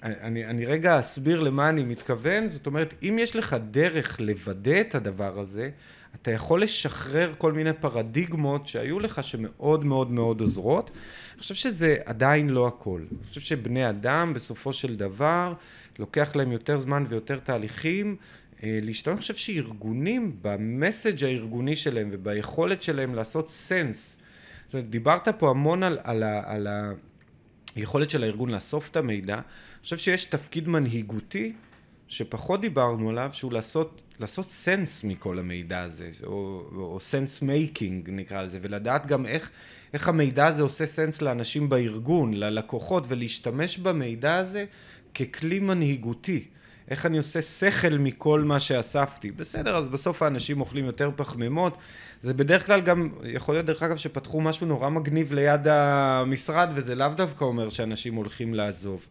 אני, אני רגע אסביר למה אני מתכוון, זאת אומרת, אם יש לך דרך לוודא את הדבר הזה, אתה יכול לשחרר כל מיני פרדיגמות שהיו לך שמאוד מאוד מאוד עוזרות. אני חושב שזה עדיין לא הכל. אני חושב שבני אדם בסופו של דבר לוקח להם יותר זמן ויותר תהליכים אה, להשתמש. אני חושב שארגונים ב message הארגוני שלהם וביכולת שלהם לעשות sense. זאת אומרת, דיברת פה המון על, על, על היכולת של הארגון לאסוף את המידע. חושב שיש תפקיד מנהיגותי שפחות דיברנו עליו, שהוא לעשות, לעשות sense מכל המידע הזה, או, או sense making נקרא לזה, ולדעת גם איך, איך המידע הזה עושה sense לאנשים בארגון, ללקוחות, ולהשתמש במידע הזה ככלי מנהיגותי. איך אני עושה שכל מכל מה שאספתי. בסדר, אז בסוף האנשים אוכלים יותר פחמימות. זה בדרך כלל גם, יכול להיות דרך אגב שפתחו משהו נורא מגניב ליד המשרד, וזה לאו דווקא אומר שאנשים הולכים לעזוב.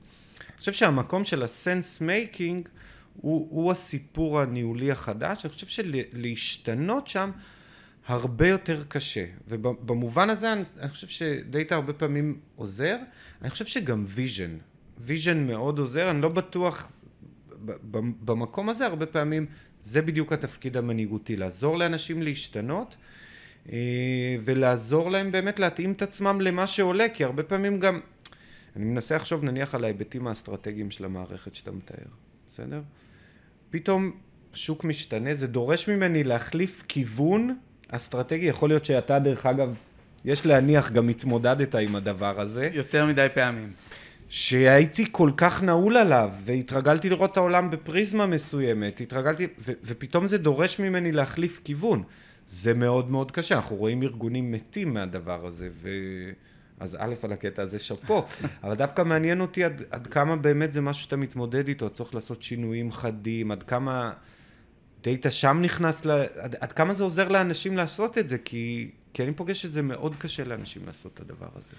חושב שהמקום של ה sense making הוא, הוא הסיפור הניהולי החדש, אני חושב שלהשתנות שם הרבה יותר קשה, ובמובן הזה אני, אני חושב שדאטה הרבה פעמים עוזר, אני חושב שגם vision, vision מאוד עוזר, אני לא בטוח, במקום הזה הרבה פעמים זה בדיוק התפקיד המנהיגותי, לעזור לאנשים להשתנות אה, ולעזור להם באמת להתאים את עצמם למה שעולה, כי הרבה פעמים גם אני מנסה לחשוב נניח על ההיבטים האסטרטגיים של המערכת שאתה מתאר, בסדר? פתאום שוק משתנה, זה דורש ממני להחליף כיוון אסטרטגי, יכול להיות שאתה דרך אגב, יש להניח גם התמודדת עם הדבר הזה. יותר מדי פעמים. שהייתי כל כך נעול עליו, והתרגלתי לראות את העולם בפריזמה מסוימת, התרגלתי, ו- ופתאום זה דורש ממני להחליף כיוון. זה מאוד מאוד קשה, אנחנו רואים ארגונים מתים מהדבר הזה, ו... אז א', על הקטע הזה שאפו, אבל דווקא מעניין אותי עד, עד כמה באמת זה משהו שאתה מתמודד איתו, צריך לעשות שינויים חדים, עד כמה דאטה שם נכנס, ל... עד, עד כמה זה עוזר לאנשים לעשות את זה? כי, כי אני פוגש שזה מאוד קשה לאנשים לעשות את הדבר הזה.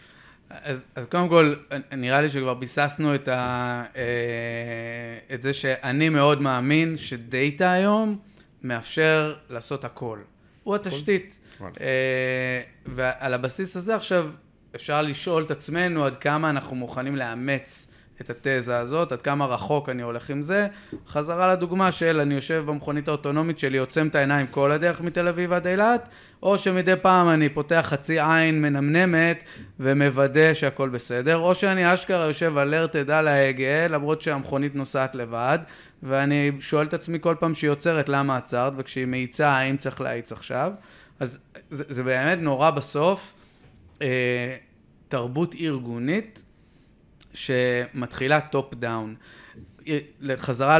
אז, אז קודם כל, נראה לי שכבר ביססנו את, ה, אה, את זה שאני מאוד מאמין שדאטה היום מאפשר לעשות הכל. הוא התשתית. אה, ועל הבסיס הזה עכשיו אפשר לשאול את עצמנו עד כמה אנחנו מוכנים לאמץ את התזה הזאת, עד כמה רחוק אני הולך עם זה. חזרה לדוגמה של אני יושב במכונית האוטונומית שלי, עוצם את העיניים כל הדרך מתל אביב עד אילת, או שמדי פעם אני פותח חצי עין מנמנמת ומוודא שהכל בסדר, או שאני אשכרה יושב alerted על ההגה, למרות שהמכונית נוסעת לבד, ואני שואל את עצמי כל פעם שהיא עוצרת למה עצרת, וכשהיא מאיצה האם צריך להאיץ עכשיו. אז זה, זה באמת נורא בסוף אה, תרבות ארגונית שמתחילה top down. חזרה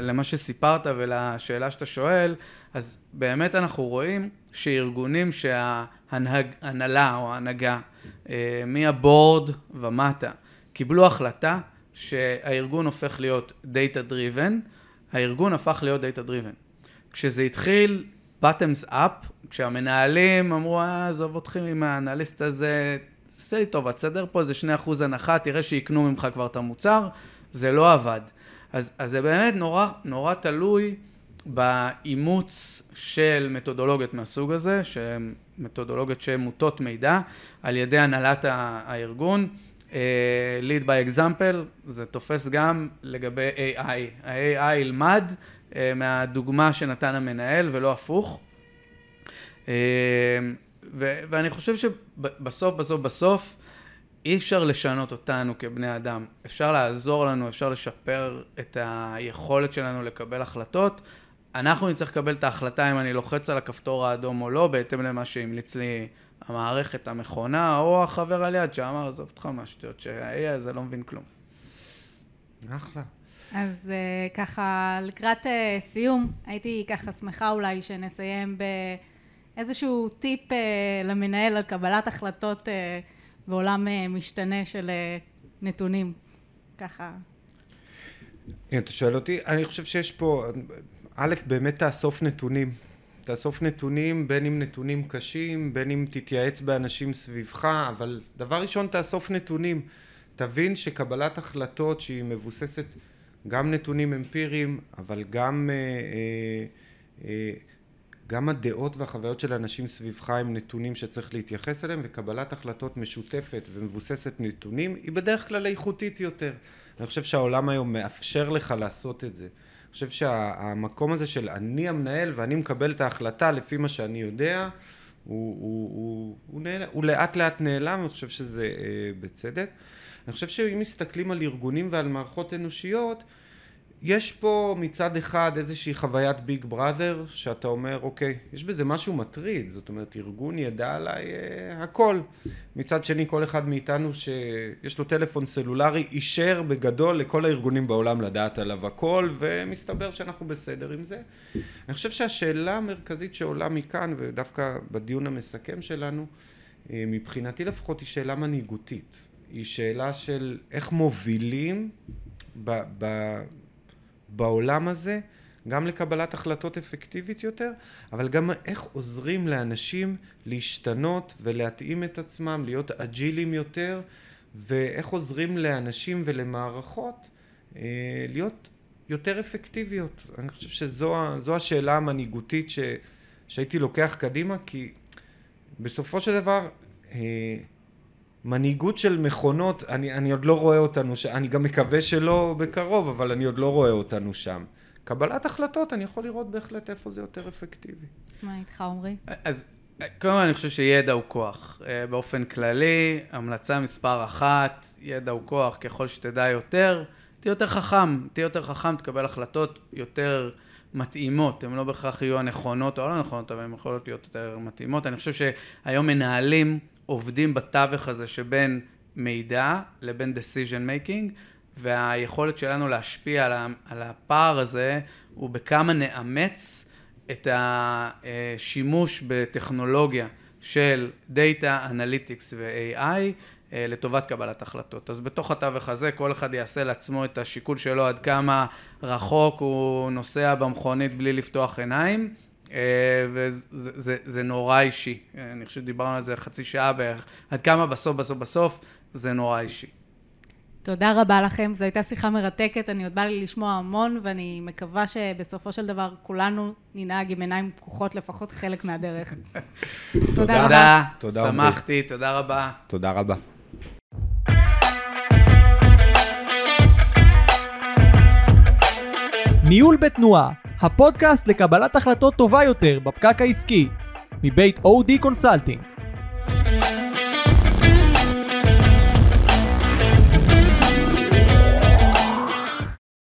למה שסיפרת ולשאלה שאתה שואל, אז באמת אנחנו רואים שארגונים שההנהלה או ההנהגה אה, מהבורד ומטה קיבלו החלטה שהארגון הופך להיות data driven, הארגון הפך להיות data driven. כשזה התחיל bottoms up, כשהמנהלים אמרו, אה, עזוב אותך עם האנליסט הזה, תעשה לי טובה, תסדר פה איזה 2% הנחה, תראה שיקנו ממך כבר את המוצר, זה לא עבד. אז, אז זה באמת נורא, נורא תלוי באימוץ של מתודולוגיות מהסוג הזה, שהן מתודולוגיות שהן מוטות מידע, על ידי הנהלת הארגון. Uh, lead by example, זה תופס גם לגבי AI. ה-AI ילמד uh, מהדוגמה שנתן המנהל ולא הפוך. Uh, ו- ואני חושב שבסוף, בסוף, בסוף, אי אפשר לשנות אותנו כבני אדם. אפשר לעזור לנו, אפשר לשפר את היכולת שלנו לקבל החלטות. אנחנו נצטרך לקבל את ההחלטה אם אני לוחץ על הכפתור האדום או לא, בהתאם למה שהמליץ לי המערכת, המכונה, או החבר על יד שאמר, עזוב אותך מהשטויות, שה-AI הזה לא מבין כלום. אחלה. אז uh, ככה, לקראת uh, סיום, הייתי ככה שמחה אולי שנסיים ב... איזשהו טיפ אה, למנהל על קבלת החלטות אה, בעולם אה, משתנה של אה, נתונים, ככה. אם אתה שואל אותי, אני חושב שיש פה, א', באמת תאסוף נתונים. תאסוף נתונים, בין אם נתונים קשים, בין אם תתייעץ באנשים סביבך, אבל דבר ראשון תאסוף נתונים. תבין שקבלת החלטות שהיא מבוססת גם נתונים אמפיריים, אבל גם אה, אה, אה, גם הדעות והחוויות של האנשים סביבך הם נתונים שצריך להתייחס אליהם וקבלת החלטות משותפת ומבוססת נתונים היא בדרך כלל איכותית יותר. אני חושב שהעולם היום מאפשר לך לעשות את זה. אני חושב שהמקום הזה של אני המנהל ואני מקבל את ההחלטה לפי מה שאני יודע הוא, הוא, הוא, הוא, נעל, הוא לאט לאט נעלם, אני חושב שזה אה, בצדק. אני חושב שאם מסתכלים על ארגונים ועל מערכות אנושיות יש פה מצד אחד איזושהי חוויית ביג בראדר, שאתה אומר, אוקיי, יש בזה משהו מטריד, זאת אומרת, ארגון ידע עליי אה, הכל. מצד שני, כל אחד מאיתנו שיש לו טלפון סלולרי, אישר בגדול לכל הארגונים בעולם לדעת עליו הכל, ומסתבר שאנחנו בסדר עם זה. אני חושב שהשאלה המרכזית שעולה מכאן, ודווקא בדיון המסכם שלנו, אה, מבחינתי לפחות, היא שאלה מנהיגותית. היא שאלה של איך מובילים ב... ב בעולם הזה, גם לקבלת החלטות אפקטיבית יותר, אבל גם איך עוזרים לאנשים להשתנות ולהתאים את עצמם, להיות אג'ילים יותר, ואיך עוזרים לאנשים ולמערכות אה, להיות יותר אפקטיביות. אני חושב שזו השאלה המנהיגותית ש, שהייתי לוקח קדימה, כי בסופו של דבר אה, מנהיגות של מכונות, אני, אני עוד לא רואה אותנו, ש... אני גם מקווה שלא בקרוב, אבל אני עוד לא רואה אותנו שם. קבלת החלטות, אני יכול לראות בהחלט איפה זה יותר אפקטיבי. מה איתך, עמרי? אז קודם כל אני חושב שידע הוא כוח. אה, באופן כללי, המלצה מספר אחת, ידע הוא כוח, ככל שתדע יותר, תהיה יותר חכם. תהיה יותר חכם, תקבל החלטות יותר מתאימות. הן לא בהכרח יהיו הנכונות או לא נכונות, אבל הן יכולות להיות יותר מתאימות. אני חושב שהיום מנהלים עובדים בתווך הזה שבין מידע לבין decision making, והיכולת שלנו להשפיע על הפער הזה הוא בכמה נאמץ את השימוש בטכנולוגיה של Data Analytics ו-AI אה, לטובת קבלת החלטות. אז בתוך התווך הזה כל אחד יעשה לעצמו את השיקול שלו עד כמה רחוק הוא נוסע במכונית בלי לפתוח עיניים, וזה זה, זה נורא אישי. אני חושב שדיברנו על זה חצי שעה בערך, עד כמה בסוף בסוף בסוף זה נורא אישי. תודה רבה לכם, זו הייתה שיחה מרתקת, אני עוד בא לי לשמוע המון, ואני מקווה שבסופו של דבר כולנו ננהג עם עיניים פקוחות לפחות חלק מהדרך. תודה רבה. תודה, שמחתי, תודה רבה. תודה רבה. ניהול בתנועה, הפודקאסט לקבלת החלטות טובה יותר בפקק העסקי, מבית אודי קונסלטינג.